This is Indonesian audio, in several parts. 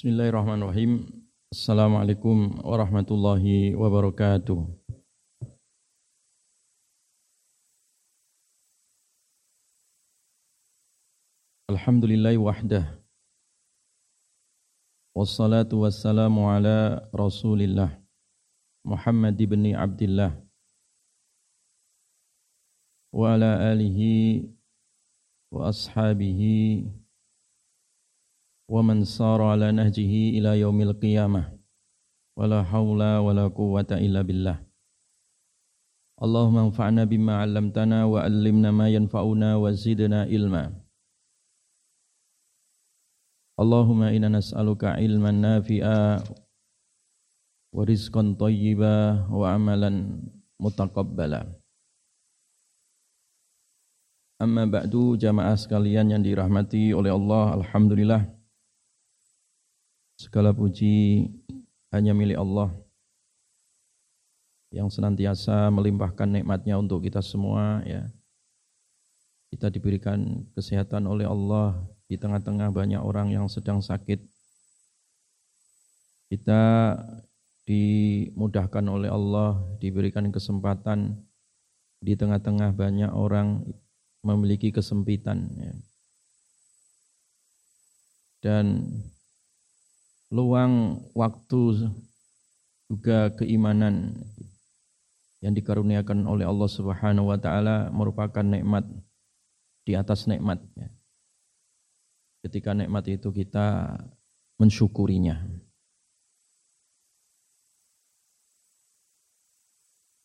Bismillahirrahmanirrahim. Assalamualaikum warahmatullahi wabarakatuh. Alhamdulillah wahdah. Wassalatu wassalamu ala Rasulillah Muhammad ibn Abdullah wa ala alihi wa ashabihi ومن سار على نهجه إلى يوم القيامة ولا حول ولا قوة إلا بالله اللهم انفعنا بما علمتنا وعلمنا ما ينفعنا وزدنا علما اللهم إنا نسألك علما نافعا ورزقا طيبا وعملا متقبلا Amma ba'du jamaah sekalian yang dirahmati oleh Allah Alhamdulillah Segala puji hanya milik Allah yang senantiasa melimpahkan nikmatnya untuk kita semua ya. Kita diberikan kesehatan oleh Allah di tengah-tengah banyak orang yang sedang sakit. Kita dimudahkan oleh Allah, diberikan kesempatan di tengah-tengah banyak orang memiliki kesempitan ya. Dan luang waktu juga keimanan yang dikaruniakan oleh Allah Subhanahu wa taala merupakan nikmat di atas nikmat ya. Ketika nikmat itu kita mensyukurinya.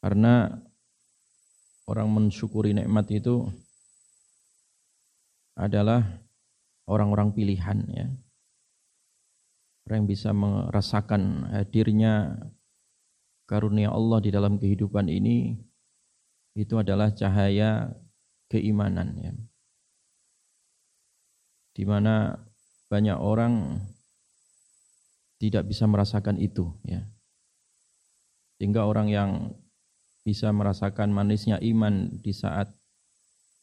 Karena orang mensyukuri nikmat itu adalah orang-orang pilihan ya orang yang bisa merasakan hadirnya karunia Allah di dalam kehidupan ini itu adalah cahaya keimanan ya. Di mana banyak orang tidak bisa merasakan itu ya. Sehingga orang yang bisa merasakan manisnya iman di saat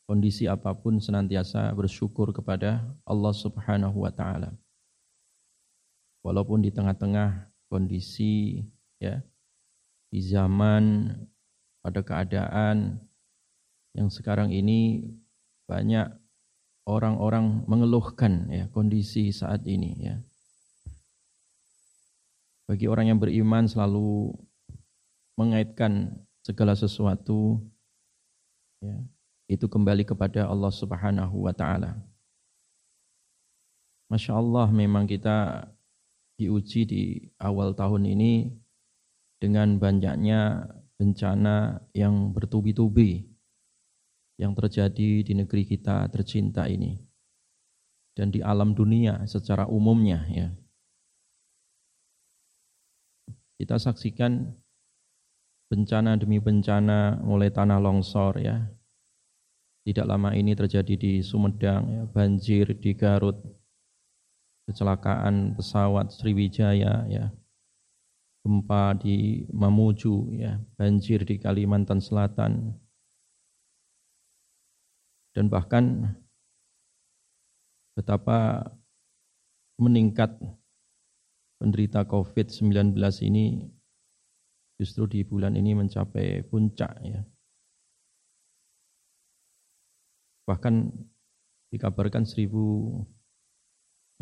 kondisi apa pun senantiasa bersyukur kepada Allah Subhanahu wa taala walaupun di tengah-tengah kondisi ya di zaman pada keadaan yang sekarang ini banyak orang-orang mengeluhkan ya kondisi saat ini ya. Bagi orang yang beriman selalu mengaitkan segala sesuatu ya, itu kembali kepada Allah Subhanahu wa taala. Masya Allah memang kita diuji di awal tahun ini dengan banyaknya bencana yang bertubi-tubi yang terjadi di negeri kita tercinta ini dan di alam dunia secara umumnya ya. Kita saksikan bencana demi bencana mulai tanah longsor ya. Tidak lama ini terjadi di Sumedang ya, banjir di Garut, kecelakaan pesawat Sriwijaya ya. Gempa di Mamuju ya. Banjir di Kalimantan Selatan. Dan bahkan betapa meningkat penderita COVID-19 ini justru di bulan ini mencapai puncak ya. Bahkan dikabarkan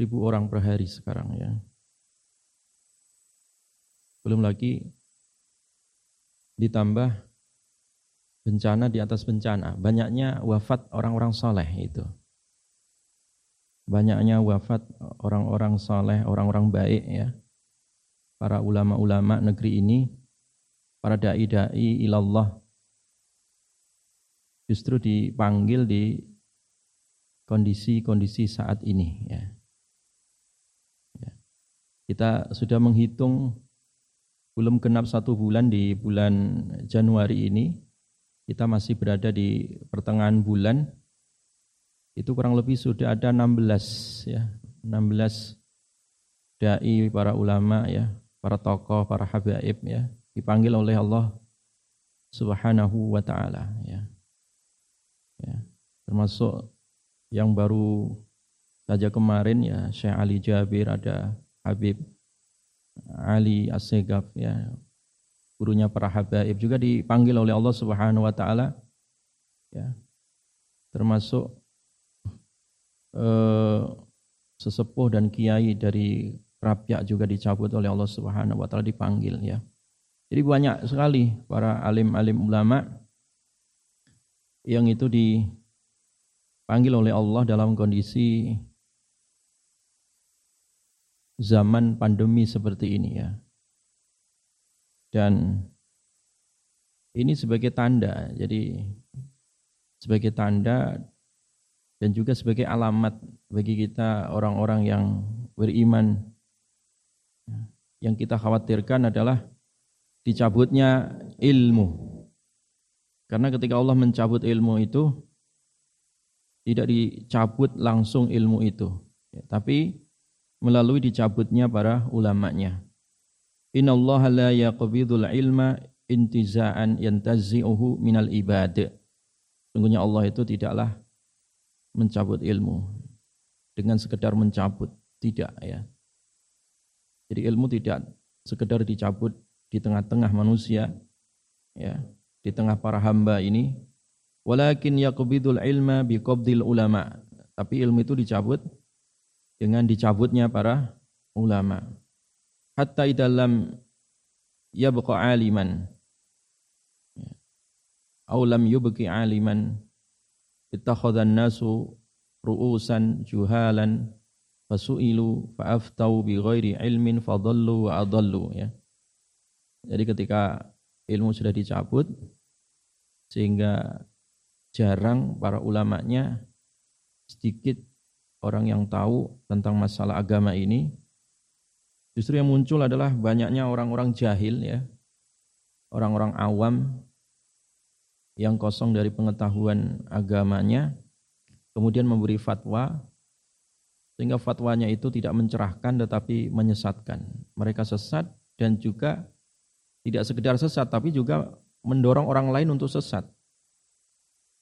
ribu orang per hari sekarang ya. Belum lagi ditambah bencana di atas bencana. Banyaknya wafat orang-orang soleh itu. Banyaknya wafat orang-orang soleh, orang-orang baik ya. Para ulama-ulama negeri ini, para da'i-da'i ilallah justru dipanggil di kondisi-kondisi saat ini ya. Kita sudah menghitung belum genap satu bulan di bulan Januari ini. Kita masih berada di pertengahan bulan. Itu kurang lebih sudah ada 16 ya, 16 dai para ulama ya, para tokoh, para habaib ya, dipanggil oleh Allah Subhanahu wa taala ya. ya. Termasuk yang baru saja kemarin ya Syekh Ali Jabir ada Habib Ali Assegaf ya gurunya para habaib juga dipanggil oleh Allah Subhanahu wa taala ya termasuk eh, sesepuh dan kiai dari Rabiak juga dicabut oleh Allah Subhanahu wa taala dipanggil ya. Jadi banyak sekali para alim-alim ulama yang itu dipanggil oleh Allah dalam kondisi zaman pandemi seperti ini ya. Dan ini sebagai tanda, jadi sebagai tanda dan juga sebagai alamat bagi kita orang-orang yang beriman yang kita khawatirkan adalah dicabutnya ilmu. Karena ketika Allah mencabut ilmu itu tidak dicabut langsung ilmu itu, tapi melalui dicabutnya para ulamanya. Innallaha la yaqbidul ilma intiza'an yantazi'uhu minal ibad. Sungguhnya Allah itu tidaklah mencabut ilmu dengan sekedar mencabut, tidak ya. Jadi ilmu tidak sekedar dicabut di tengah-tengah manusia, ya, di tengah para hamba ini. Walakin yaqbidul ilma biqabdil ulama. Tapi ilmu itu dicabut dengan dicabutnya para ulama. Hatta idalam yabqa aliman. Ya. Aw lam yubqi aliman ittakhadhan nasu ru'usan juhalan fasu'ilu fa'aftau bi ghairi ilmin fadallu wa adallu ya. Jadi ketika ilmu sudah dicabut sehingga jarang para ulamanya sedikit orang yang tahu tentang masalah agama ini justru yang muncul adalah banyaknya orang-orang jahil ya orang-orang awam yang kosong dari pengetahuan agamanya kemudian memberi fatwa sehingga fatwanya itu tidak mencerahkan tetapi menyesatkan. Mereka sesat dan juga tidak sekedar sesat tapi juga mendorong orang lain untuk sesat.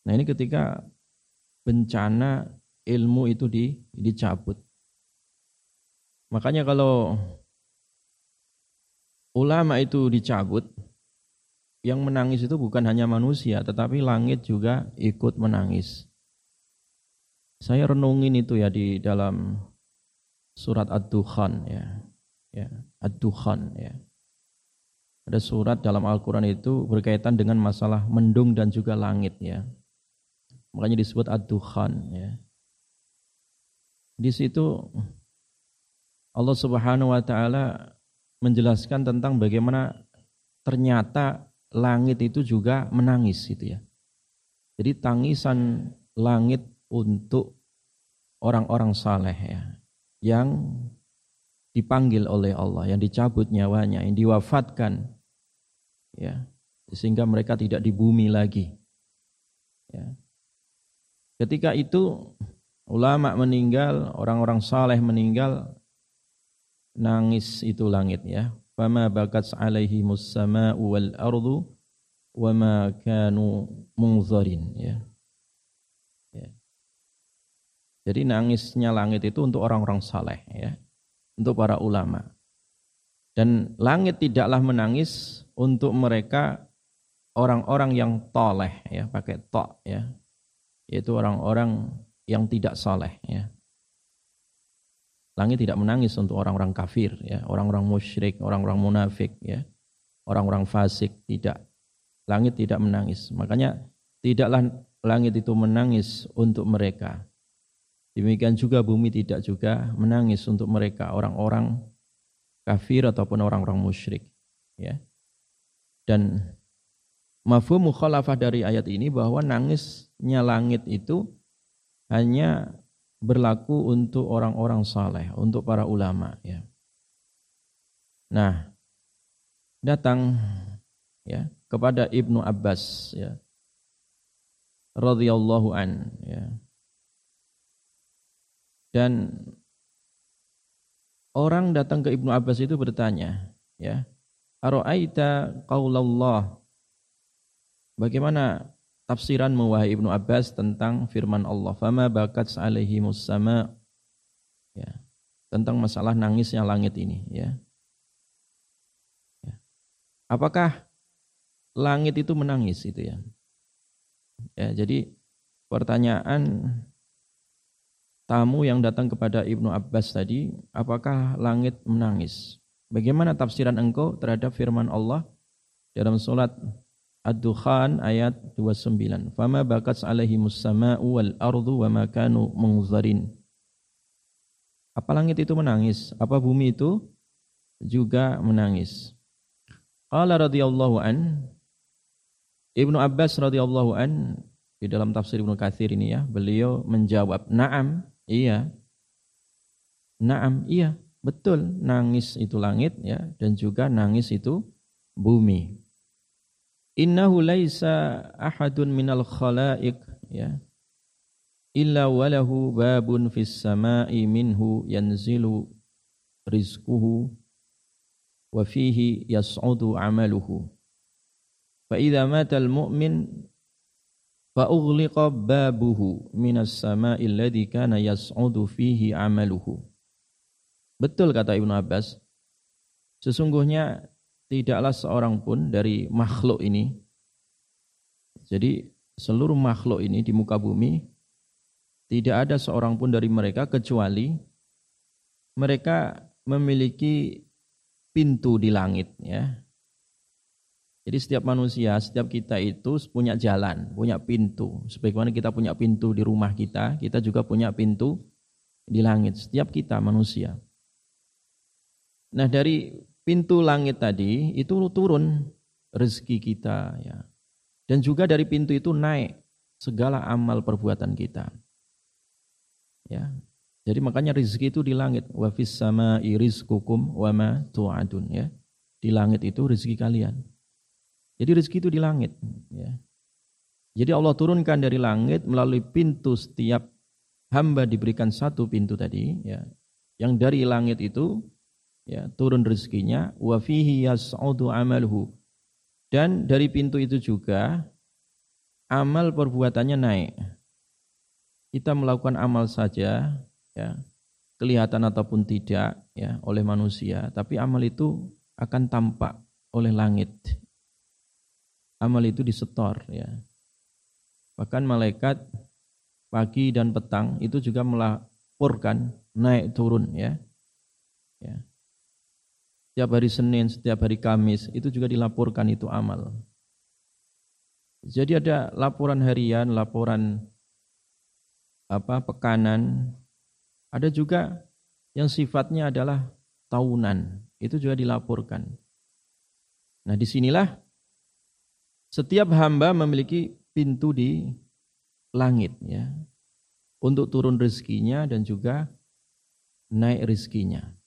Nah ini ketika bencana ilmu itu di, dicabut. Makanya kalau ulama itu dicabut, yang menangis itu bukan hanya manusia, tetapi langit juga ikut menangis. Saya renungin itu ya di dalam surat Ad-Dukhan ya. Ya, Ad-Dukhan ya. Ada surat dalam Al-Qur'an itu berkaitan dengan masalah mendung dan juga langit ya. Makanya disebut Ad-Dukhan ya. Di situ Allah Subhanahu wa taala menjelaskan tentang bagaimana ternyata langit itu juga menangis gitu ya. Jadi tangisan langit untuk orang-orang saleh ya yang dipanggil oleh Allah, yang dicabut nyawanya, yang diwafatkan ya sehingga mereka tidak di bumi lagi. Ya. Ketika itu ulama meninggal, orang-orang saleh meninggal, nangis itu langit ya. Fama bakat alaihi sama'u wal ardu wa ma kanu munzarin ya. Jadi nangisnya langit itu untuk orang-orang saleh ya, untuk para ulama. Dan langit tidaklah menangis untuk mereka orang-orang yang toleh ya, pakai tok ya. Yaitu orang-orang yang tidak saleh ya. Langit tidak menangis untuk orang-orang kafir ya, orang-orang musyrik, orang-orang munafik ya. Orang-orang fasik tidak. Langit tidak menangis. Makanya tidaklah langit itu menangis untuk mereka Demikian juga bumi tidak juga menangis untuk mereka orang-orang kafir ataupun orang-orang musyrik. Ya. Dan mafhum mukhalafah dari ayat ini bahwa nangisnya langit itu hanya berlaku untuk orang-orang saleh, untuk para ulama. Ya. Nah, datang ya kepada Ibnu Abbas ya radhiyallahu an ya dan orang datang ke Ibnu Abbas itu bertanya, ya, Aro'aita qaulallah. Bagaimana tafsiran wahai Ibnu Abbas tentang firman Allah, "Fama bakat alaihimus sama." Ya. tentang masalah nangisnya langit ini ya. ya. Apakah langit itu menangis itu ya? Ya, jadi pertanyaan tamu yang datang kepada Ibnu Abbas tadi, apakah langit menangis? Bagaimana tafsiran engkau terhadap firman Allah dalam surat Ad-Dukhan ayat 29. Fama bakat alaihimus sama'u wal ardu wa ma kanu munzarin. Apa langit itu menangis? Apa bumi itu juga menangis? Qala radhiyallahu an Ibnu Abbas radhiyallahu an di dalam tafsir Ibnu Katsir ini ya, beliau menjawab, "Na'am, iya." Naam, iya, betul. Nangis itu langit ya dan juga nangis itu bumi. Innahu laisa ahadun minal khalaiq ya illa walahu babun fis sama'i minhu yanzilu rizquhu wa fihi yas'udu amaluhu fa idza mata al mu'min fa ughliqa babuhu minas sama'i alladhi kana yas'udu fihi amaluhu betul kata Ibnu Abbas sesungguhnya tidaklah seorang pun dari makhluk ini. Jadi seluruh makhluk ini di muka bumi tidak ada seorang pun dari mereka kecuali mereka memiliki pintu di langit ya. Jadi setiap manusia, setiap kita itu punya jalan, punya pintu. Sebagaimana kita punya pintu di rumah kita, kita juga punya pintu di langit. Setiap kita manusia. Nah dari pintu langit tadi itu turun rezeki kita ya. Dan juga dari pintu itu naik segala amal perbuatan kita. Ya. Jadi makanya rezeki itu di langit. Wa fis sama'i rizqukum wa ma tu'adun ya. Di langit itu rezeki kalian. Jadi rezeki itu di langit ya. Jadi Allah turunkan dari langit melalui pintu setiap hamba diberikan satu pintu tadi ya. Yang dari langit itu ya turun rezekinya. Wa fihi yas'udu amaluhu dan dari pintu itu juga amal perbuatannya naik. Kita melakukan amal saja ya kelihatan ataupun tidak ya oleh manusia. Tapi amal itu akan tampak oleh langit. Amal itu disetor ya. Bahkan malaikat pagi dan petang itu juga melaporkan naik turun ya. Ya setiap hari Senin, setiap hari Kamis, itu juga dilaporkan itu amal. Jadi ada laporan harian, laporan apa pekanan, ada juga yang sifatnya adalah tahunan, itu juga dilaporkan. Nah di sinilah setiap hamba memiliki pintu di langit ya untuk turun rezekinya dan juga naik rezekinya.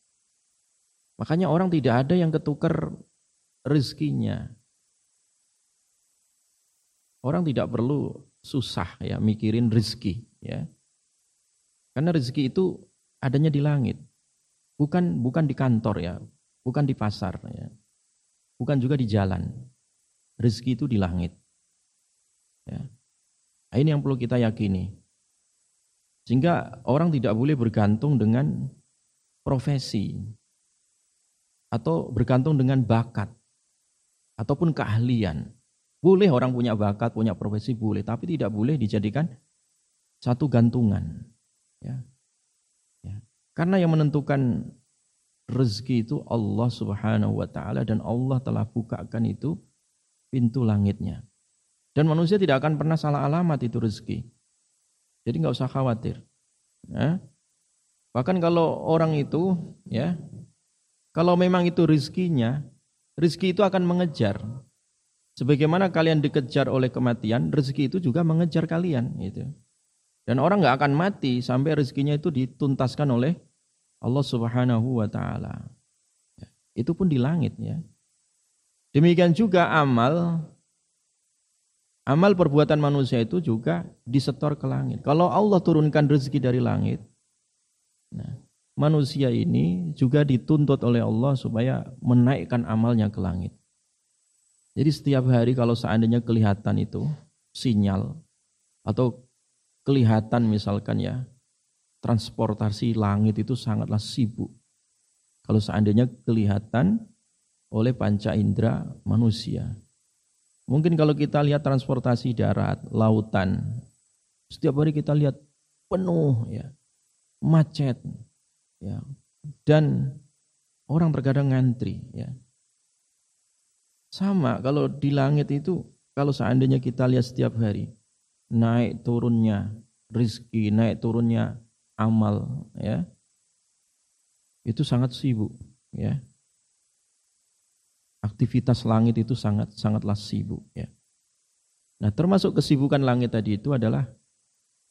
Makanya orang tidak ada yang ketukar rezekinya. Orang tidak perlu susah ya mikirin rezeki ya. Karena rezeki itu adanya di langit. Bukan bukan di kantor ya, bukan di pasar ya. Bukan juga di jalan. Rezeki itu di langit. Ya. Nah, ini yang perlu kita yakini. Sehingga orang tidak boleh bergantung dengan profesi atau bergantung dengan bakat ataupun keahlian. Boleh orang punya bakat, punya profesi boleh, tapi tidak boleh dijadikan satu gantungan. Ya. Ya. Karena yang menentukan rezeki itu Allah Subhanahu wa taala dan Allah telah bukakan itu pintu langitnya. Dan manusia tidak akan pernah salah alamat itu rezeki. Jadi nggak usah khawatir. Ya. Bahkan kalau orang itu ya kalau memang itu rizkinya, rizki itu akan mengejar. Sebagaimana kalian dikejar oleh kematian, rezeki itu juga mengejar kalian. Gitu. Dan orang nggak akan mati sampai rezekinya itu dituntaskan oleh Allah Subhanahu wa taala. Ya, itu pun di langit ya. Demikian juga amal amal perbuatan manusia itu juga disetor ke langit. Kalau Allah turunkan rezeki dari langit, nah, manusia ini juga dituntut oleh Allah supaya menaikkan amalnya ke langit. Jadi setiap hari kalau seandainya kelihatan itu sinyal atau kelihatan misalkan ya transportasi langit itu sangatlah sibuk. Kalau seandainya kelihatan oleh panca indera manusia. Mungkin kalau kita lihat transportasi darat, lautan, setiap hari kita lihat penuh ya, macet ya. Dan orang terkadang ngantri ya. Sama kalau di langit itu kalau seandainya kita lihat setiap hari naik turunnya rizki, naik turunnya amal ya. Itu sangat sibuk ya. Aktivitas langit itu sangat sangatlah sibuk ya. Nah, termasuk kesibukan langit tadi itu adalah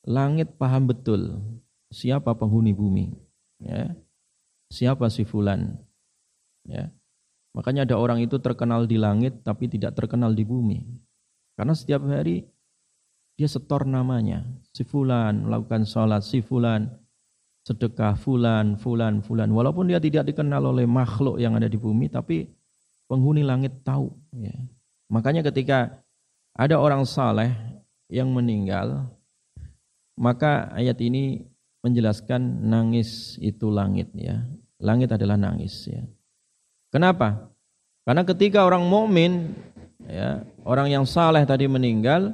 langit paham betul siapa penghuni bumi ya. Siapa si fulan ya. Makanya ada orang itu terkenal di langit tapi tidak terkenal di bumi. Karena setiap hari dia setor namanya. Si fulan melakukan sholat, si fulan sedekah, fulan, fulan, fulan. Walaupun dia tidak dikenal oleh makhluk yang ada di bumi, tapi penghuni langit tahu. Ya. Makanya ketika ada orang saleh yang meninggal, maka ayat ini menjelaskan nangis itu langit ya. Langit adalah nangis ya. Kenapa? Karena ketika orang mukmin ya, orang yang saleh tadi meninggal,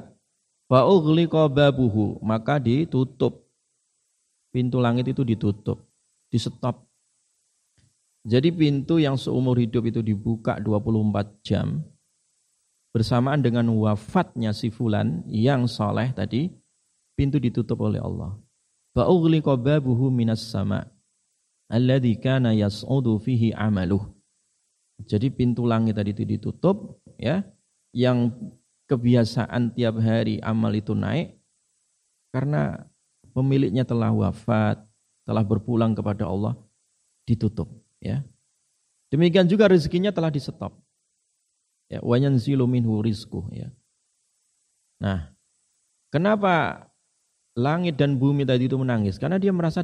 babuhu, maka ditutup. Pintu langit itu ditutup, di stop. Jadi pintu yang seumur hidup itu dibuka 24 jam bersamaan dengan wafatnya si fulan yang soleh tadi, pintu ditutup oleh Allah. Fa'ughliqa babuhu minas sama' kana yas'udu fihi amaluh. Jadi pintu langit tadi itu ditutup ya, yang kebiasaan tiap hari amal itu naik karena pemiliknya telah wafat, telah berpulang kepada Allah, ditutup ya. Demikian juga rezekinya telah di stop. Ya, wa yanzilu minhu rizquh ya. Nah, kenapa langit dan bumi tadi itu menangis? Karena dia merasa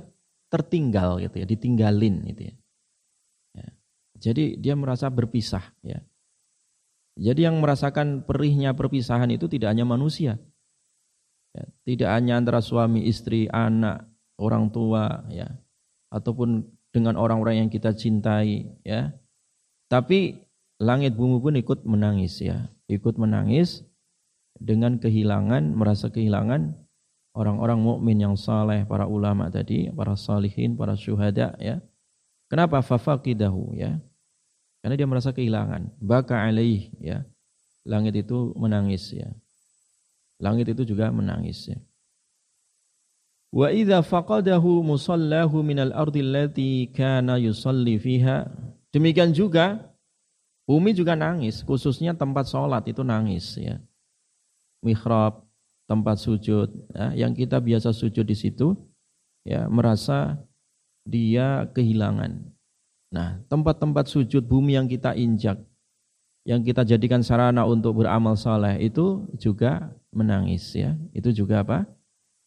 tertinggal gitu ya, ditinggalin gitu ya. ya. Jadi dia merasa berpisah ya. Jadi yang merasakan perihnya perpisahan itu tidak hanya manusia. Ya, tidak hanya antara suami, istri, anak, orang tua ya, ataupun dengan orang-orang yang kita cintai ya. Tapi langit bumi pun ikut menangis ya, ikut menangis dengan kehilangan, merasa kehilangan orang-orang mukmin yang saleh, para ulama tadi, para salihin, para syuhada ya. Kenapa fafaqidahu ya? Karena dia merasa kehilangan. Baka alaih ya. Langit itu menangis ya. Langit itu juga menangis ya. Wa idza faqadahu musallahu minal ardi allati kana yusalli fiha. Demikian juga bumi juga nangis, khususnya tempat sholat itu nangis ya. Mihrab, tempat sujud ya, yang kita biasa sujud di situ ya merasa dia kehilangan. Nah, tempat-tempat sujud bumi yang kita injak yang kita jadikan sarana untuk beramal saleh itu juga menangis ya. Itu juga apa?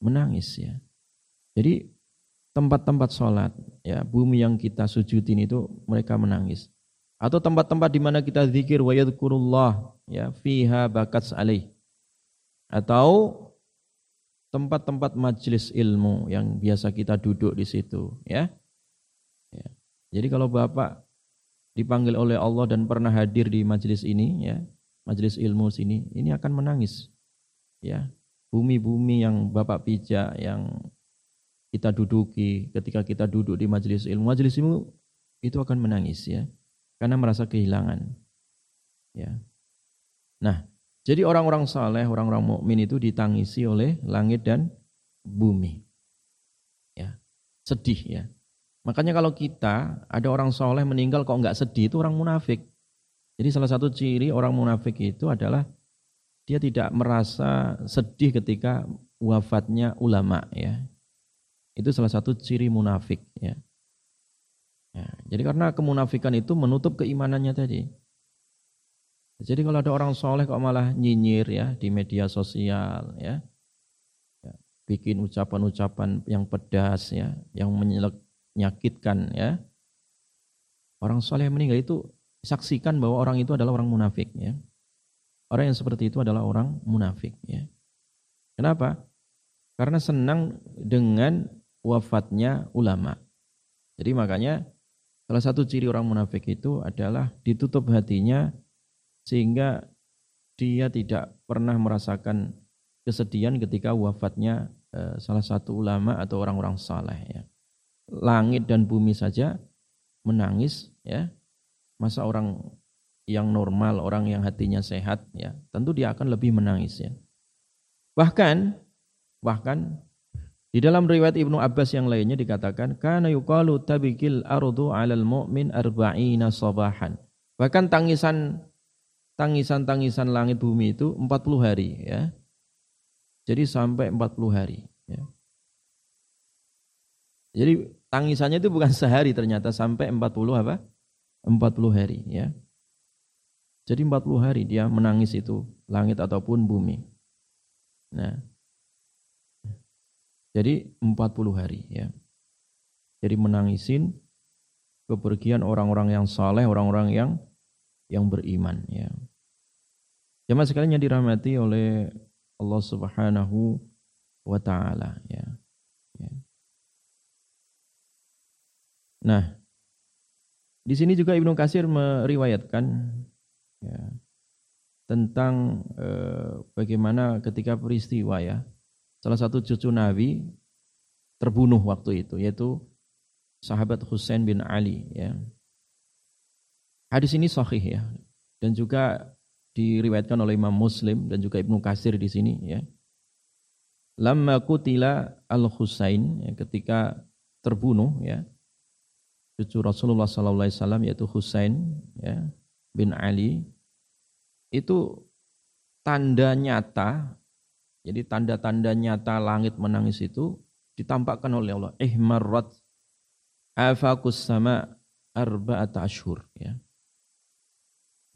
Menangis ya. Jadi tempat-tempat sholat, ya bumi yang kita sujudin itu mereka menangis. Atau tempat-tempat di mana kita zikir wa yadhkurullah ya fiha bakat alaih. Atau tempat-tempat majelis ilmu yang biasa kita duduk di situ ya. ya. Jadi kalau Bapak dipanggil oleh Allah dan pernah hadir di majelis ini ya, majelis ilmu sini, ini akan menangis. Ya. Bumi-bumi yang Bapak pijak yang kita duduki, ketika kita duduk di majelis ilmu, majelis ilmu itu akan menangis ya, karena merasa kehilangan. Ya. Nah, jadi orang-orang saleh, orang-orang mukmin itu ditangisi oleh langit dan bumi. Ya, sedih ya. Makanya kalau kita ada orang soleh meninggal kok nggak sedih itu orang munafik. Jadi salah satu ciri orang munafik itu adalah dia tidak merasa sedih ketika wafatnya ulama ya. Itu salah satu ciri munafik ya. ya. Jadi karena kemunafikan itu menutup keimanannya tadi. Jadi kalau ada orang soleh kok malah nyinyir ya di media sosial ya, ya bikin ucapan-ucapan yang pedas ya, yang menyakitkan ya. Orang soleh meninggal itu saksikan bahwa orang itu adalah orang munafik ya. Orang yang seperti itu adalah orang munafik ya. Kenapa? Karena senang dengan wafatnya ulama. Jadi makanya salah satu ciri orang munafik itu adalah ditutup hatinya sehingga dia tidak pernah merasakan kesedihan ketika wafatnya eh, salah satu ulama atau orang-orang saleh ya. Langit dan bumi saja menangis ya. Masa orang yang normal, orang yang hatinya sehat ya, tentu dia akan lebih menangis ya. Bahkan bahkan di dalam riwayat Ibnu Abbas yang lainnya dikatakan kana yuqalu tabikil ardu 'alal mu'min arba'ina sabahan. Bahkan tangisan tangisan-tangisan langit bumi itu 40 hari ya. Jadi sampai 40 hari ya. Jadi tangisannya itu bukan sehari ternyata sampai 40 apa? 40 hari ya. Jadi 40 hari dia menangis itu langit ataupun bumi. Nah, jadi 40 hari ya. Jadi menangisin kepergian orang-orang yang saleh, orang-orang yang yang beriman ya. Jemaah sekalian yang dirahmati oleh Allah Subhanahu wa taala ya. ya. Nah, di sini juga Ibnu Kasir meriwayatkan ya, tentang eh, bagaimana ketika peristiwa ya salah satu cucu Nabi terbunuh waktu itu yaitu sahabat Husain bin Ali ya. Hadis ini sahih ya dan juga diriwayatkan oleh Imam Muslim dan juga Ibnu Katsir di sini ya. Lamma kutila al-Husain ya, ketika terbunuh ya cucu Rasulullah wasallam yaitu Husain ya bin Ali itu tanda nyata jadi tanda-tanda nyata langit menangis itu ditampakkan oleh Allah. Ihmarrat afakus sama arba'ata ashur. Ya.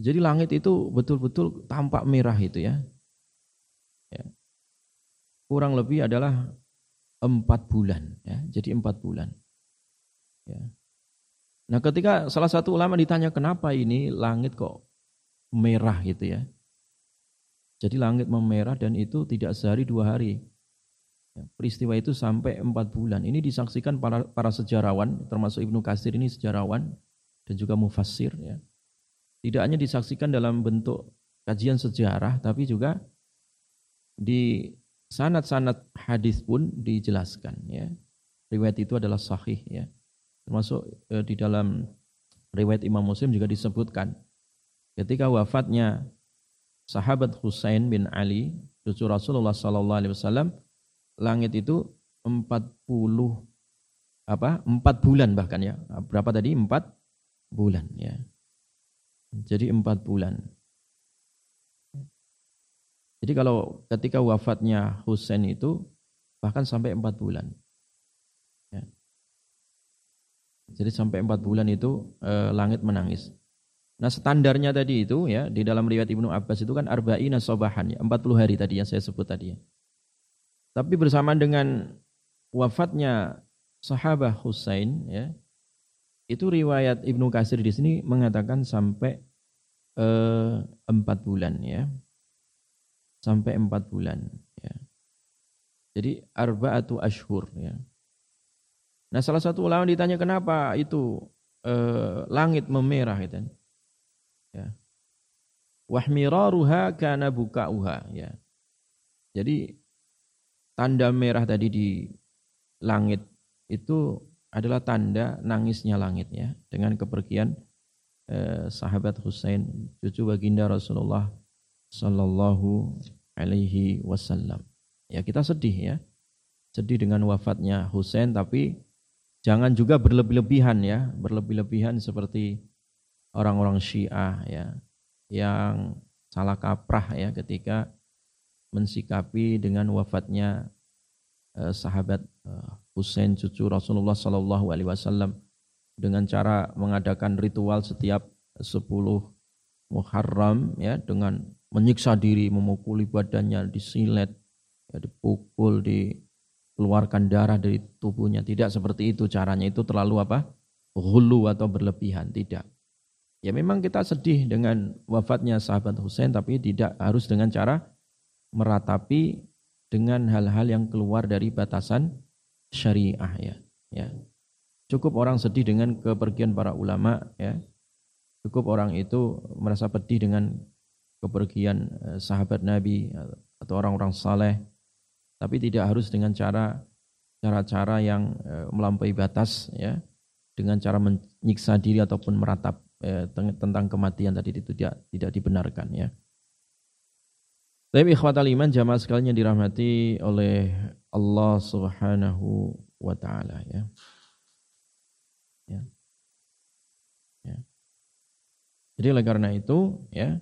Jadi langit itu betul-betul tampak merah itu ya. ya. Kurang lebih adalah empat bulan. Ya. Jadi empat bulan. Ya. Nah ketika salah satu ulama ditanya kenapa ini langit kok merah gitu ya. Jadi langit memerah dan itu tidak sehari dua hari. Ya, peristiwa itu sampai empat bulan. Ini disaksikan para, para sejarawan, termasuk Ibnu Katsir ini sejarawan dan juga mufassir. Ya. Tidak hanya disaksikan dalam bentuk kajian sejarah, tapi juga di sanat-sanat hadis pun dijelaskan. Ya. Riwayat itu adalah sahih. Ya. Termasuk eh, di dalam riwayat Imam Muslim juga disebutkan ketika wafatnya sahabat Husain bin Ali, cucu Rasulullah sallallahu alaihi wasallam, langit itu 40 apa? 4 bulan bahkan ya. Berapa tadi? 4 bulan ya. Jadi 4 bulan. Jadi kalau ketika wafatnya Husain itu bahkan sampai 4 bulan. Ya. Jadi sampai 4 bulan itu eh, langit menangis. Nah standarnya tadi itu ya di dalam riwayat Ibnu Abbas itu kan arba'ina sobahan ya 40 hari tadi yang saya sebut tadi ya. Tapi bersamaan dengan wafatnya sahabat Husain ya itu riwayat Ibnu Kasir di sini mengatakan sampai eh, 4 bulan ya. Sampai 4 bulan ya. Jadi arba'atu ashur ya. Nah salah satu ulama ditanya kenapa itu eh, langit memerah gitu. Ya. Wahmiraruha kana bukauha ya. Jadi tanda merah tadi di langit itu adalah tanda nangisnya langit ya dengan kepergian eh, sahabat Husain cucu baginda Rasulullah sallallahu alaihi wasallam. Ya kita sedih ya. Sedih dengan wafatnya Husain tapi jangan juga berlebih-lebihan ya, berlebih-lebihan seperti orang-orang Syiah ya yang salah kaprah ya ketika mensikapi dengan wafatnya eh, sahabat Husain cucu Rasulullah Sallallahu Alaihi Wasallam dengan cara mengadakan ritual setiap 10 Muharram ya dengan menyiksa diri, memukuli badannya, disilet, ya, dipukul, dikeluarkan darah dari tubuhnya. Tidak seperti itu caranya. Itu terlalu apa? Hulu atau berlebihan. Tidak. Ya memang kita sedih dengan wafatnya sahabat Husain tapi tidak harus dengan cara meratapi dengan hal-hal yang keluar dari batasan syariah ya. Ya. Cukup orang sedih dengan kepergian para ulama ya. Cukup orang itu merasa pedih dengan kepergian eh, sahabat Nabi atau orang-orang saleh. Tapi tidak harus dengan cara cara-cara yang eh, melampaui batas ya. Dengan cara menyiksa diri ataupun meratap ya, tentang kematian tadi itu tidak tidak dibenarkan ya. Tapi ikhwatal iman jamaah sekalian yang dirahmati oleh Allah Subhanahu wa taala ya. Ya. ya. Jadi oleh karena itu ya,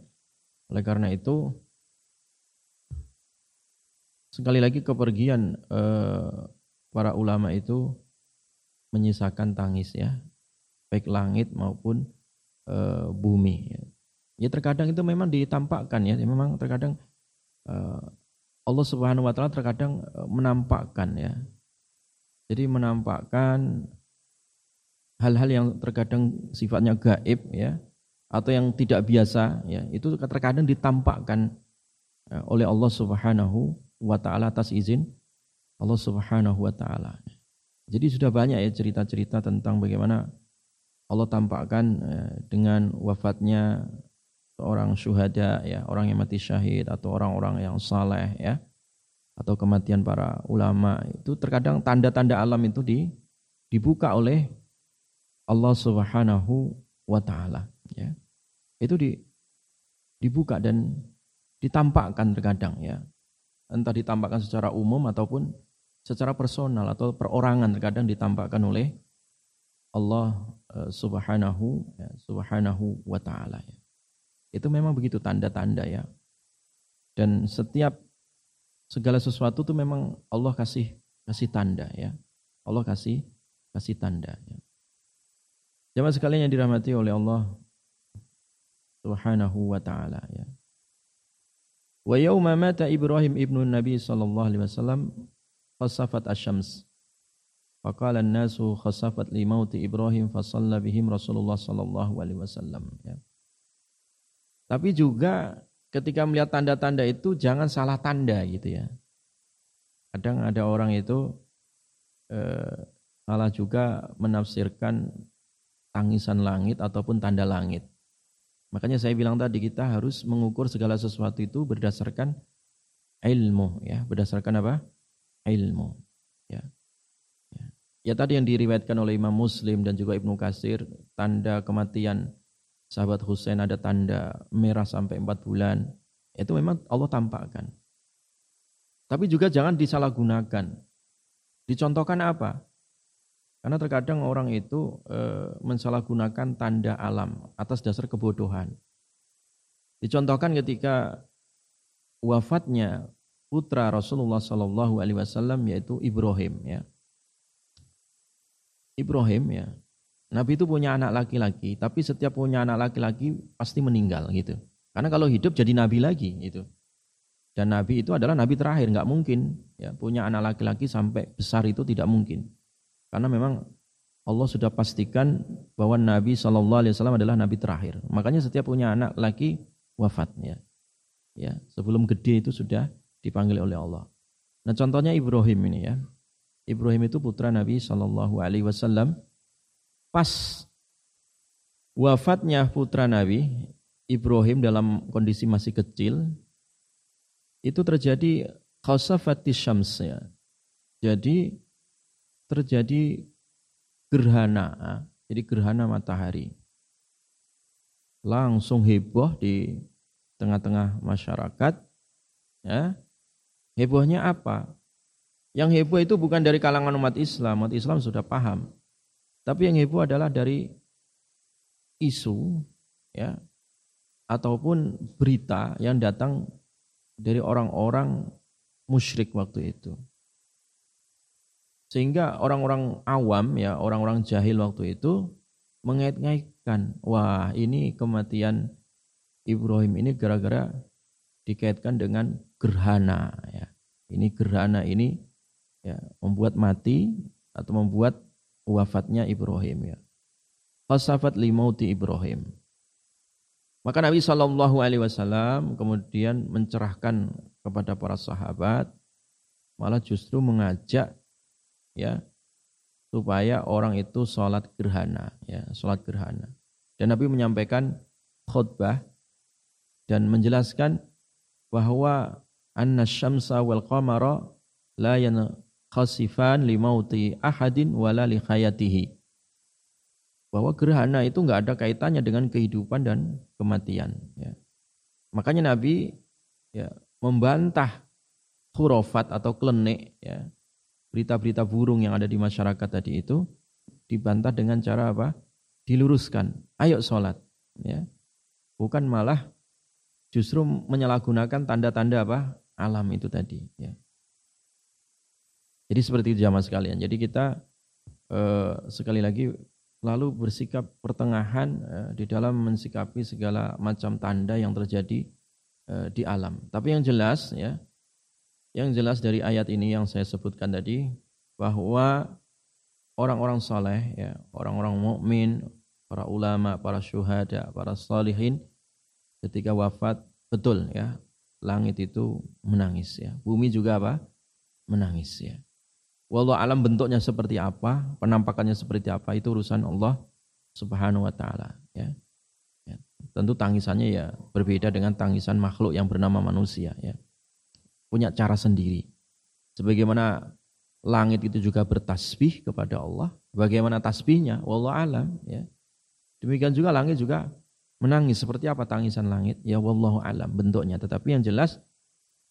oleh karena itu sekali lagi kepergian eh, para ulama itu menyisakan tangis ya, baik langit maupun eh, bumi. Ya. ya terkadang itu memang ditampakkan ya, memang terkadang eh, Allah Subhanahu wa taala terkadang eh, menampakkan ya. Jadi menampakkan hal-hal yang terkadang sifatnya gaib ya atau yang tidak biasa ya itu terkadang ditampakkan ya, oleh Allah Subhanahu wa taala atas izin Allah Subhanahu wa taala. Jadi sudah banyak ya cerita-cerita tentang bagaimana Allah tampakkan ya, dengan wafatnya seorang syuhada ya, orang yang mati syahid atau orang-orang yang saleh ya atau kematian para ulama itu terkadang tanda-tanda alam itu di, dibuka oleh Allah Subhanahu wa taala ya. Itu di dibuka dan ditampakkan terkadang ya. Entah ditampakkan secara umum ataupun secara personal atau perorangan terkadang ditampakkan oleh Allah eh, Subhanahu ya, Subhanahu wa taala ya. Itu memang begitu tanda-tanda ya. Dan setiap segala sesuatu itu memang Allah kasih kasih tanda ya. Allah kasih kasih tanda ya. Jamaah sekalian yang dirahmati oleh Allah Subhanahu wa taala ya. Wa yauma mata Ibrahim ibnu Nabi sallallahu alaihi wasallam khasafat asy-syams. Faqala an-nasu khasafat li mauti Ibrahim fa bihim Rasulullah sallallahu alaihi wasallam ya. Tapi juga ketika melihat tanda-tanda itu jangan salah tanda gitu ya. Kadang ada orang itu eh, salah juga menafsirkan tangisan langit ataupun tanda langit. Makanya saya bilang tadi kita harus mengukur segala sesuatu itu berdasarkan ilmu ya, berdasarkan apa? Ilmu. Ya. Ya, ya tadi yang diriwayatkan oleh Imam Muslim dan juga Ibnu Kasir, tanda kematian sahabat Husain ada tanda merah sampai empat bulan. Itu memang Allah tampakkan. Tapi juga jangan disalahgunakan. Dicontohkan apa? Karena terkadang orang itu e, mensalahgunakan tanda alam atas dasar kebodohan. Dicontohkan ketika wafatnya putra Rasulullah Shallallahu Alaihi Wasallam yaitu Ibrahim ya. Ibrahim ya. Nabi itu punya anak laki-laki, tapi setiap punya anak laki-laki pasti meninggal gitu. Karena kalau hidup jadi nabi lagi itu. Dan nabi itu adalah nabi terakhir, nggak mungkin ya punya anak laki-laki sampai besar itu tidak mungkin. Karena memang Allah sudah pastikan bahwa Nabi Shallallahu Alaihi Wasallam adalah Nabi terakhir. Makanya setiap punya anak laki wafat ya. Ya, sebelum gede itu sudah dipanggil oleh Allah. Nah contohnya Ibrahim ini ya. Ibrahim itu putra Nabi Shallallahu Alaihi Wasallam. Pas wafatnya putra Nabi Ibrahim dalam kondisi masih kecil, itu terjadi khasafati syams ya. Jadi terjadi gerhana, jadi gerhana matahari. Langsung heboh di tengah-tengah masyarakat. Ya. Hebohnya apa? Yang heboh itu bukan dari kalangan umat Islam, umat Islam sudah paham. Tapi yang heboh adalah dari isu ya ataupun berita yang datang dari orang-orang musyrik waktu itu. Sehingga orang-orang awam ya, orang-orang jahil waktu itu mengait-ngaitkan, wah ini kematian Ibrahim ini gara-gara dikaitkan dengan gerhana ya. Ini gerhana ini ya membuat mati atau membuat wafatnya Ibrahim ya. Fasafat limauti Ibrahim. Maka Nabi Shallallahu Alaihi Wasallam kemudian mencerahkan kepada para sahabat, malah justru mengajak ya supaya orang itu sholat gerhana ya sholat gerhana dan Nabi menyampaikan khutbah dan menjelaskan bahwa anna syamsa wal qamara la yankhasifan limauti ahadin wala li khayatihi bahwa gerhana itu enggak ada kaitannya dengan kehidupan dan kematian ya. makanya Nabi ya membantah khurafat atau klenik ya berita-berita burung yang ada di masyarakat tadi itu dibantah dengan cara apa diluruskan. Ayo sholat. Ya. Bukan malah justru menyalahgunakan tanda-tanda apa alam itu tadi. Ya. Jadi seperti itu jamaah sekalian. Jadi kita eh, sekali lagi lalu bersikap pertengahan eh, di dalam mensikapi segala macam tanda yang terjadi eh, di alam. Tapi yang jelas ya, yang jelas dari ayat ini yang saya sebutkan tadi bahwa orang-orang saleh ya, orang-orang mukmin, para ulama, para syuhada, para salihin ketika wafat betul ya langit itu menangis ya. Bumi juga apa? Menangis ya. Walau alam bentuknya seperti apa, penampakannya seperti apa itu urusan Allah Subhanahu wa taala ya. ya. Tentu tangisannya ya berbeda dengan tangisan makhluk yang bernama manusia ya. Punya cara sendiri. Sebagaimana langit itu juga bertasbih kepada Allah, bagaimana tasbihnya wallahu alam ya. Demikian juga langit juga menangis. Seperti apa tangisan langit? Ya wallahu alam bentuknya. Tetapi yang jelas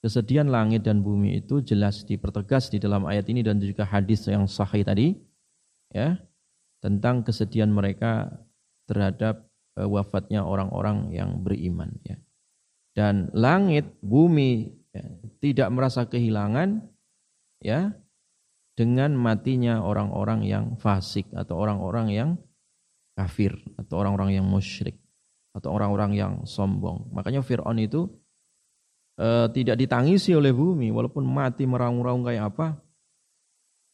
kesedihan langit dan bumi itu jelas dipertegas di dalam ayat ini dan juga hadis yang sahih tadi ya tentang kesedihan mereka terhadap uh, wafatnya orang-orang yang beriman ya. Dan langit, bumi ya, tidak merasa kehilangan ya dengan matinya orang-orang yang fasik atau orang-orang yang kafir atau orang-orang yang musyrik atau orang-orang yang sombong. Makanya Fir'aun itu e, tidak ditangisi oleh bumi walaupun mati meraung-raung kayak apa.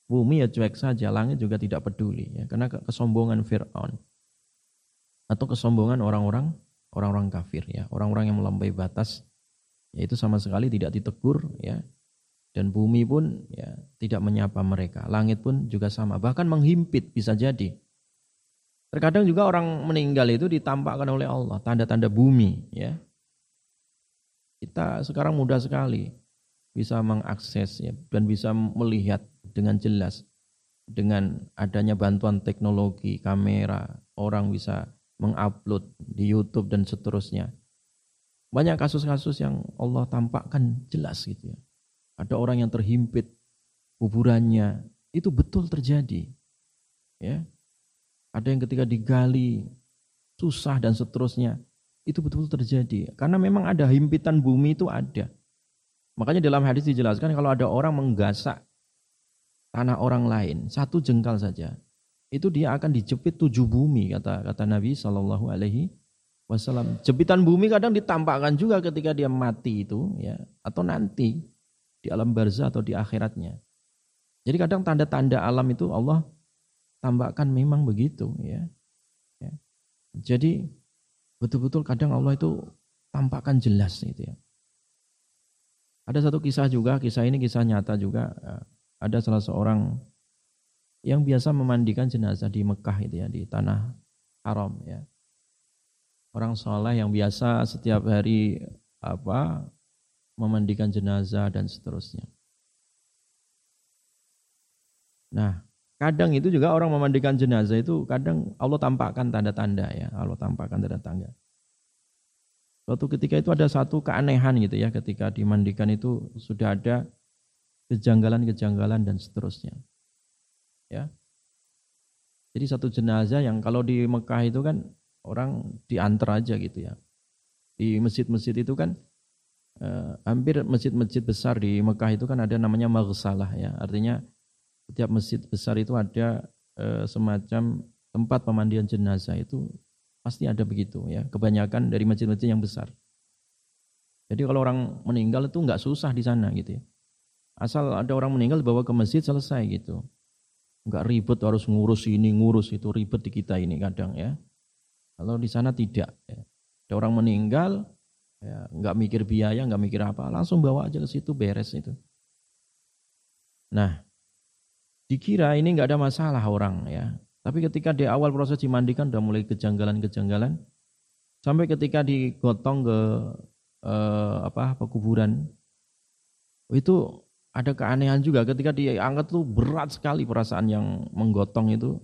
Bumi ya cuek saja, langit juga tidak peduli ya karena kesombongan Fir'aun atau kesombongan orang-orang orang-orang kafir ya, orang-orang yang melampaui batas yaitu sama sekali tidak ditegur ya dan bumi pun ya tidak menyapa mereka. Langit pun juga sama, bahkan menghimpit bisa jadi. Terkadang juga orang meninggal itu ditampakkan oleh Allah, tanda-tanda bumi. ya. Kita sekarang mudah sekali bisa mengakses ya, dan bisa melihat dengan jelas dengan adanya bantuan teknologi, kamera, orang bisa mengupload di YouTube dan seterusnya. Banyak kasus-kasus yang Allah tampakkan jelas gitu ya. Ada orang yang terhimpit kuburannya, itu betul terjadi. Ya, ada yang ketika digali susah dan seterusnya. Itu betul-betul terjadi. Karena memang ada himpitan bumi itu ada. Makanya dalam hadis dijelaskan kalau ada orang menggasak tanah orang lain, satu jengkal saja, itu dia akan dijepit tujuh bumi kata kata Nabi Shallallahu Alaihi Wasallam. Jepitan bumi kadang ditampakkan juga ketika dia mati itu, ya, atau nanti di alam barzah atau di akhiratnya. Jadi kadang tanda-tanda alam itu Allah tambahkan memang begitu ya. ya. Jadi betul-betul kadang Allah itu tampakkan jelas gitu ya. Ada satu kisah juga, kisah ini kisah nyata juga. Ya. Ada salah seorang yang biasa memandikan jenazah di Mekah itu ya, di tanah haram ya. Orang soleh yang biasa setiap hari apa memandikan jenazah dan seterusnya. Nah, Kadang itu juga orang memandikan jenazah itu kadang Allah tampakkan tanda-tanda ya, Allah tampakkan tanda-tanda. Suatu ketika itu ada satu keanehan gitu ya, ketika dimandikan itu sudah ada kejanggalan-kejanggalan dan seterusnya. Ya. Jadi satu jenazah yang kalau di Mekah itu kan orang diantar aja gitu ya. Di masjid-masjid itu kan eh, hampir masjid-masjid besar di Mekah itu kan ada namanya maghsalah ya. Artinya setiap masjid besar itu ada e, semacam tempat pemandian jenazah itu pasti ada begitu ya. Kebanyakan dari masjid-masjid yang besar. Jadi kalau orang meninggal itu nggak susah di sana gitu ya. Asal ada orang meninggal bawa ke masjid selesai gitu. Nggak ribet harus ngurus ini ngurus itu ribet di kita ini kadang ya. Kalau di sana tidak. Ya. Ada orang meninggal ya, nggak mikir biaya nggak mikir apa langsung bawa aja ke situ beres itu. Nah dikira ini nggak ada masalah orang ya. Tapi ketika di awal proses dimandikan udah mulai kejanggalan-kejanggalan sampai ketika digotong ke eh, apa pekuburan itu ada keanehan juga ketika diangkat tuh berat sekali perasaan yang menggotong itu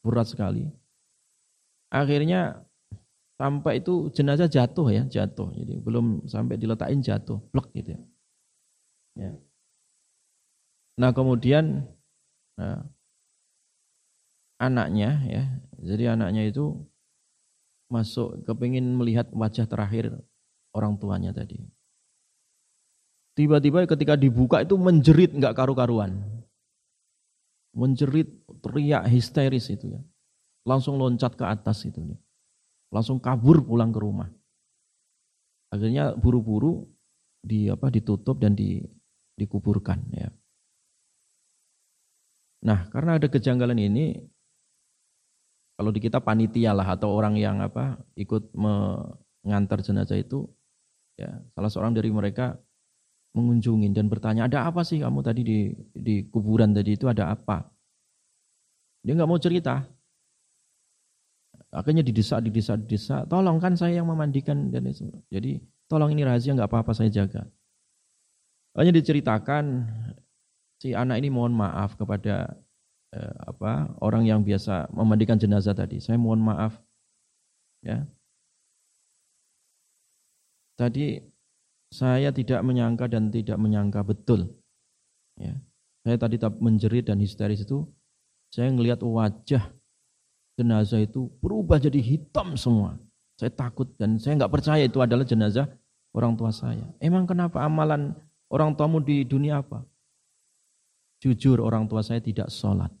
berat sekali. Akhirnya sampai itu jenazah jatuh ya, jatuh. Jadi belum sampai diletakin jatuh, blok gitu ya. ya. Nah kemudian nah, anaknya ya, jadi anaknya itu masuk kepingin melihat wajah terakhir orang tuanya tadi. Tiba-tiba ketika dibuka itu menjerit nggak karu-karuan. Menjerit, teriak histeris itu ya. Langsung loncat ke atas itu ya. Langsung kabur pulang ke rumah. Akhirnya buru-buru di apa ditutup dan di, dikuburkan ya. Nah, karena ada kejanggalan ini, kalau di kita panitia lah atau orang yang apa ikut mengantar jenazah itu, ya salah seorang dari mereka mengunjungi dan bertanya, ada apa sih kamu tadi di di kuburan tadi itu ada apa? Dia nggak mau cerita. Akhirnya didesak, didesak, didesak. Tolong kan saya yang memandikan dan itu. Jadi tolong ini rahasia nggak apa-apa saya jaga. Hanya diceritakan si anak ini mohon maaf kepada eh, apa orang yang biasa memandikan jenazah tadi. Saya mohon maaf ya. Tadi saya tidak menyangka dan tidak menyangka betul. Ya. Saya tadi menjerit dan histeris itu, saya melihat wajah jenazah itu berubah jadi hitam semua. Saya takut dan saya nggak percaya itu adalah jenazah orang tua saya. Emang kenapa amalan orang tuamu di dunia apa? Jujur orang tua saya tidak sholat.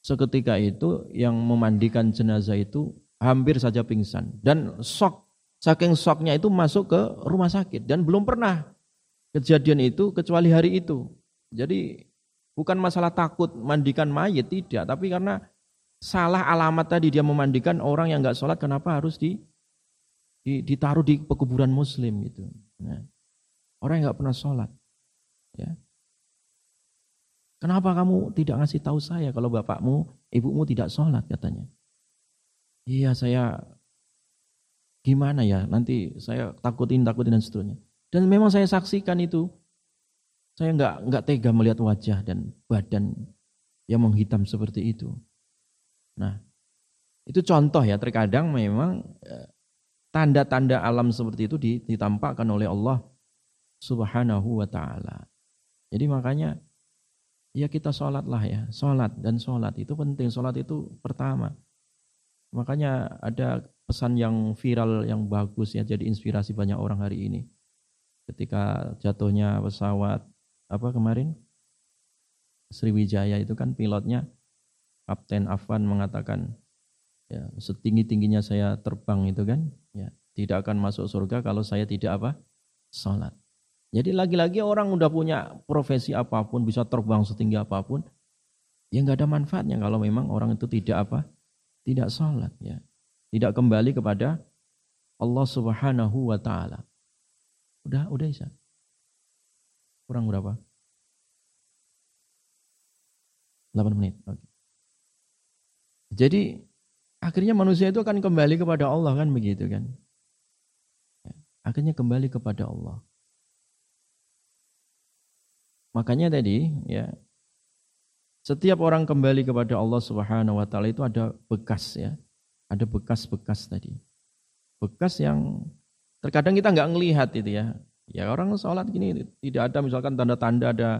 Seketika itu yang memandikan jenazah itu hampir saja pingsan. Dan shock, saking shocknya itu masuk ke rumah sakit. Dan belum pernah kejadian itu kecuali hari itu. Jadi bukan masalah takut mandikan mayat, tidak. Tapi karena salah alamat tadi dia memandikan orang yang nggak sholat, kenapa harus di, di, ditaruh di pekuburan muslim gitu. Nah, orang yang nggak pernah sholat. Ya. Kenapa kamu tidak ngasih tahu saya kalau bapakmu, ibumu tidak sholat katanya. Iya saya gimana ya nanti saya takutin takutin dan seterusnya. Dan memang saya saksikan itu. Saya nggak nggak tega melihat wajah dan badan yang menghitam seperti itu. Nah, itu contoh ya terkadang memang eh, tanda-tanda alam seperti itu ditampakkan oleh Allah Subhanahu wa taala. Jadi makanya ya kita sholat lah ya, sholat dan sholat itu penting, sholat itu pertama. Makanya ada pesan yang viral yang bagus ya, jadi inspirasi banyak orang hari ini. Ketika jatuhnya pesawat apa kemarin Sriwijaya itu kan pilotnya Kapten Afwan mengatakan ya setinggi tingginya saya terbang itu kan ya tidak akan masuk surga kalau saya tidak apa sholat. Jadi lagi-lagi orang udah punya profesi apa pun, bisa terbang setinggi apa pun, ya nggak ada manfaatnya kalau memang orang itu tidak apa, tidak sholat ya, tidak kembali kepada Allah Subhanahu Wa Taala. Udah, udah bisa. Kurang berapa? 8 menit. Jadi akhirnya manusia itu akan kembali kepada Allah kan begitu kan? Ya, akhirnya kembali kepada Allah. Makanya tadi ya setiap orang kembali kepada Allah Subhanahu wa taala itu ada bekas ya. Ada bekas-bekas tadi. Bekas yang terkadang kita nggak ngelihat itu ya. Ya orang sholat gini tidak ada misalkan tanda-tanda ada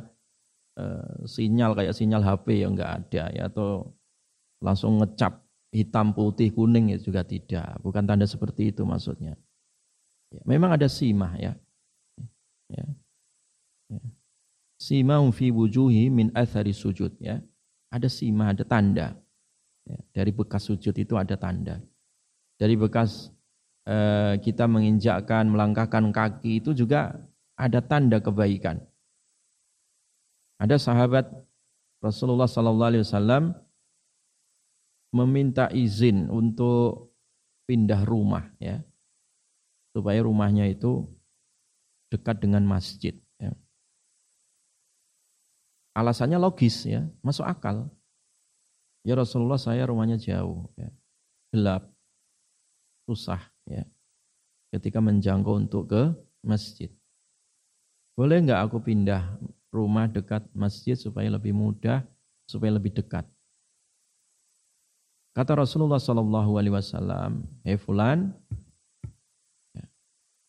uh, sinyal kayak sinyal HP yang nggak ada ya atau langsung ngecap hitam putih kuning ya juga tidak. Bukan tanda seperti itu maksudnya. Ya, memang ada simah ya. ya. ya simahum fi wujuhi min athari sujud ya. Ada simah, ada tanda. Ya, dari bekas sujud itu ada tanda. Dari bekas eh, kita menginjakkan, melangkahkan kaki itu juga ada tanda kebaikan. Ada sahabat Rasulullah sallallahu alaihi wasallam meminta izin untuk pindah rumah ya. Supaya rumahnya itu dekat dengan masjid. Alasannya logis ya, masuk akal. Ya Rasulullah saya rumahnya jauh, ya. gelap, susah ya. Ketika menjangkau untuk ke masjid. Boleh nggak aku pindah rumah dekat masjid supaya lebih mudah, supaya lebih dekat? Kata Rasulullah Sallallahu Alaihi Wasallam, Hei fulan, ya,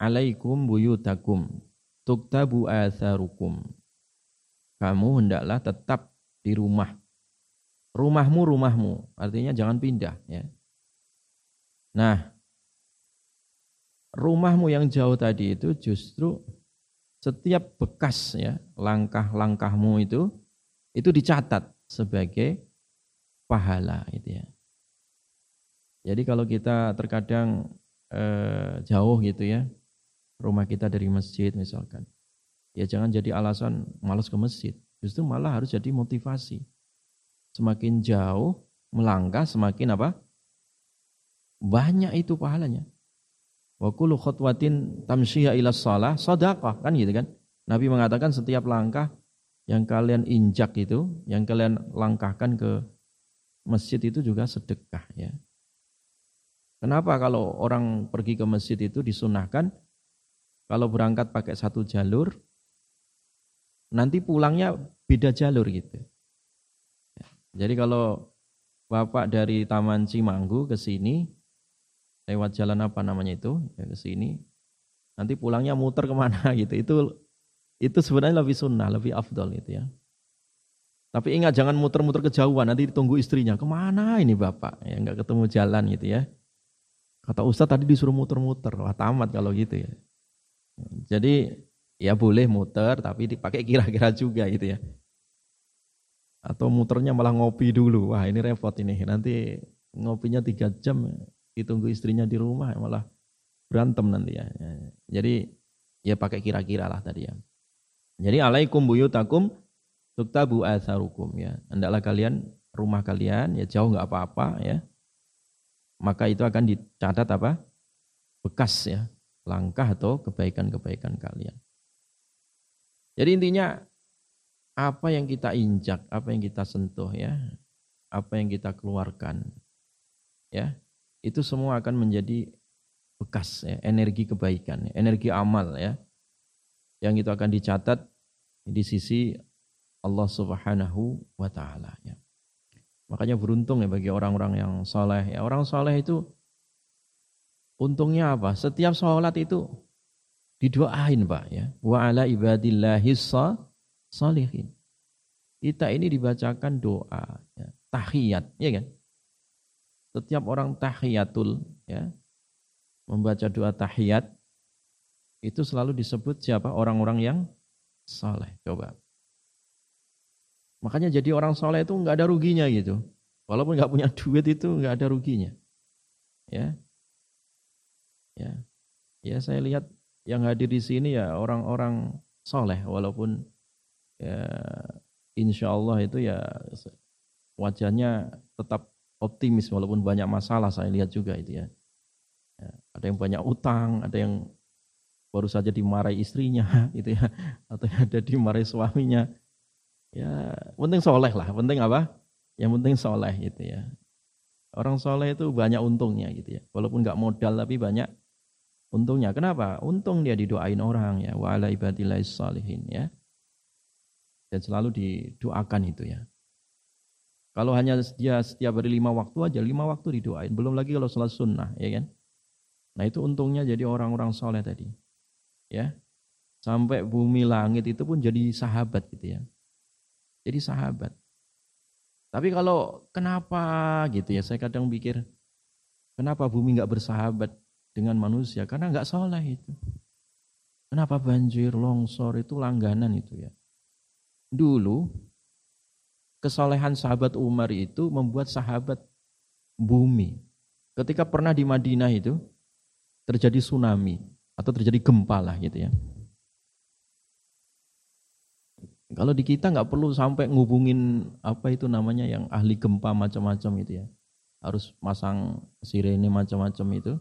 alaikum buyutakum, tuktabu atharukum. Kamu hendaklah tetap di rumah. Rumahmu, rumahmu. Artinya jangan pindah. ya. Nah, rumahmu yang jauh tadi itu justru setiap bekas ya langkah-langkahmu itu itu dicatat sebagai pahala itu ya. Jadi kalau kita terkadang eh, jauh gitu ya, rumah kita dari masjid misalkan, ya jangan jadi alasan malas ke masjid. Justru malah harus jadi motivasi. Semakin jauh melangkah, semakin apa? Banyak itu pahalanya. Wa kullu khutwatin tamshiya ila shalah sadaqah kan gitu kan. Nabi mengatakan setiap langkah yang kalian injak itu, yang kalian langkahkan ke masjid itu juga sedekah ya. Kenapa kalau orang pergi ke masjid itu disunahkan kalau berangkat pakai satu jalur nanti pulangnya beda jalur gitu. Jadi kalau Bapak dari Taman Cimanggu ke sini lewat jalan apa namanya itu ya ke sini nanti pulangnya muter ke mana gitu itu itu sebenarnya lebih sunnah lebih afdol itu ya tapi ingat jangan muter-muter kejauhan nanti ditunggu istrinya ke mana ini bapak ya nggak ketemu jalan gitu ya Kata Ustadz tadi disuruh muter-muter, wah tamat kalau gitu ya. Jadi ya boleh muter tapi dipakai kira-kira juga gitu ya. Atau muternya malah ngopi dulu, wah ini repot ini. Nanti ngopinya tiga jam, ditunggu istrinya di rumah malah berantem nanti ya. Jadi ya pakai kira-kira lah tadi ya. Jadi alaikum buyutakum tuktabu atharukum ya. Hendaklah kalian rumah kalian ya jauh nggak apa-apa ya maka itu akan dicatat apa? Bekas ya, langkah atau kebaikan-kebaikan kalian. Jadi intinya apa yang kita injak, apa yang kita sentuh ya, apa yang kita keluarkan ya, itu semua akan menjadi bekas ya, energi kebaikan, energi amal ya. Yang itu akan dicatat di sisi Allah Subhanahu wa taala ya. Makanya beruntung ya bagi orang-orang yang soleh. Ya, orang soleh itu untungnya apa? Setiap sholat itu didoain Pak ya. Wa ala ibadillahi salihin. Kita ini dibacakan doa, ya. tahiyat, ya kan? Setiap orang tahiyatul, ya, membaca doa tahiyat, itu selalu disebut siapa? Orang-orang yang soleh. Coba. Makanya jadi orang soleh itu nggak ada ruginya gitu. Walaupun nggak punya duit itu nggak ada ruginya. Ya, ya, ya saya lihat yang hadir di sini ya orang-orang soleh walaupun ya insya Allah itu ya wajahnya tetap optimis walaupun banyak masalah saya lihat juga itu ya. ya ada yang banyak utang, ada yang baru saja dimarahi istrinya itu ya atau ada dimarahi suaminya. Ya penting soleh lah penting apa? Yang penting soleh gitu ya. Orang soleh itu banyak untungnya gitu ya walaupun nggak modal tapi banyak untungnya kenapa? Untung dia didoain orang ya. Wa ala ibadillah salihin ya. Dan selalu didoakan itu ya. Kalau hanya dia setiap hari lima waktu aja lima waktu didoain. Belum lagi kalau sholat sunnah ya kan? Nah itu untungnya jadi orang-orang soleh tadi ya. Sampai bumi langit itu pun jadi sahabat gitu ya. Jadi sahabat. Tapi kalau kenapa gitu ya, saya kadang pikir, kenapa bumi nggak bersahabat dengan manusia? Karena nggak soleh itu. Kenapa banjir, longsor itu langganan itu ya. Dulu kesolehan sahabat Umar itu membuat sahabat bumi. Ketika pernah di Madinah itu terjadi tsunami atau terjadi gempa lah gitu ya. Kalau di kita nggak perlu sampai ngubungin apa itu namanya yang ahli gempa macam-macam itu ya. Harus masang sirene macam-macam itu.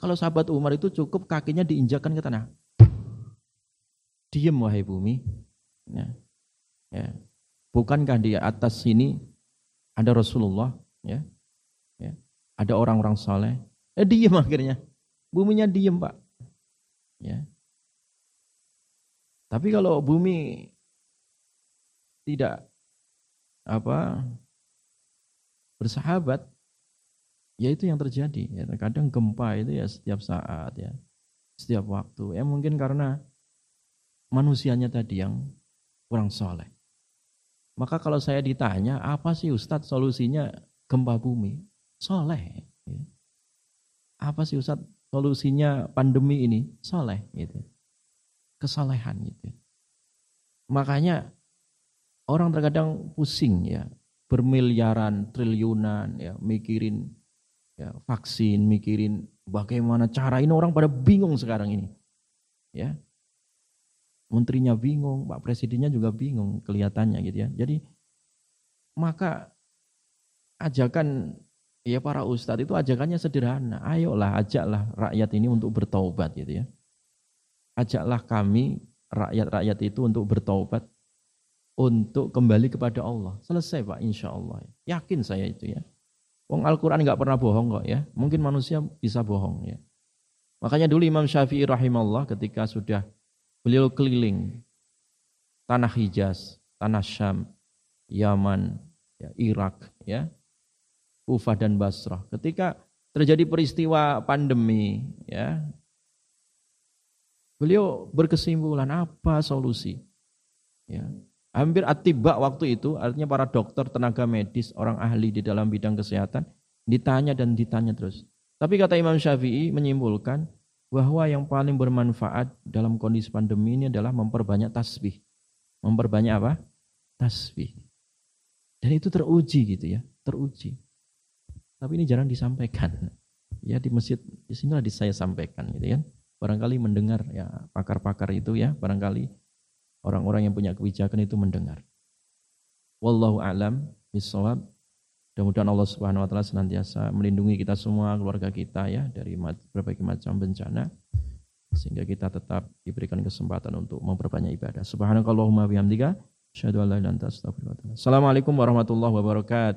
Kalau sahabat Umar itu cukup kakinya diinjakan ke tanah. Diem wahai bumi. Ya. Ya. Bukankah di atas sini ada Rasulullah, ya, ya. ada orang-orang saleh? Eh diem akhirnya, buminya diem pak. Ya. Tapi kalau bumi tidak apa bersahabat, ya itu yang terjadi. Ya, kadang gempa itu ya setiap saat ya, setiap waktu. Ya mungkin karena manusianya tadi yang kurang soleh. Maka kalau saya ditanya, apa sih Ustadz solusinya gempa bumi? Soleh. Ya. Apa sih Ustadz solusinya pandemi ini? Soleh. Gitu kesalehan gitu. Makanya orang terkadang pusing ya, bermiliaran, triliunan ya, mikirin ya, vaksin, mikirin bagaimana cara ini orang pada bingung sekarang ini. Ya. Menterinya bingung, Pak Presidennya juga bingung kelihatannya gitu ya. Jadi maka ajakan ya para ustadz itu ajakannya sederhana. Ayolah ajaklah rakyat ini untuk bertaubat gitu ya ajaklah kami rakyat-rakyat itu untuk bertobat untuk kembali kepada Allah. Selesai Pak, insya Allah. Yakin saya itu ya. Wong Al-Quran nggak pernah bohong kok ya. Mungkin manusia bisa bohong ya. Makanya dulu Imam Syafi'i rahimahullah ketika sudah beliau keliling tanah Hijaz, tanah Syam, Yaman, ya, Irak, ya, Kufah dan Basrah. Ketika terjadi peristiwa pandemi, ya, Beliau berkesimpulan apa solusi? Ya. Hampir atibak waktu itu, artinya para dokter, tenaga medis, orang ahli di dalam bidang kesehatan, ditanya dan ditanya terus. Tapi kata Imam Syafi'i menyimpulkan bahwa yang paling bermanfaat dalam kondisi pandemi ini adalah memperbanyak tasbih. Memperbanyak apa? Tasbih. Dan itu teruji gitu ya, teruji. Tapi ini jarang disampaikan. Ya di masjid di sinilah saya sampaikan gitu. Ya barangkali mendengar ya pakar-pakar itu ya barangkali orang-orang yang punya kebijakan itu mendengar. Wallahu alam bisawab. Mudah-mudahan Allah Subhanahu wa taala senantiasa melindungi kita semua, keluarga kita ya dari berbagai macam bencana sehingga kita tetap diberikan kesempatan untuk memperbanyak ibadah. Subhanakallahumma bihamdika asyhadu an la ilaha illa anta astaghfiruka wa atubu Assalamualaikum warahmatullahi wabarakatuh.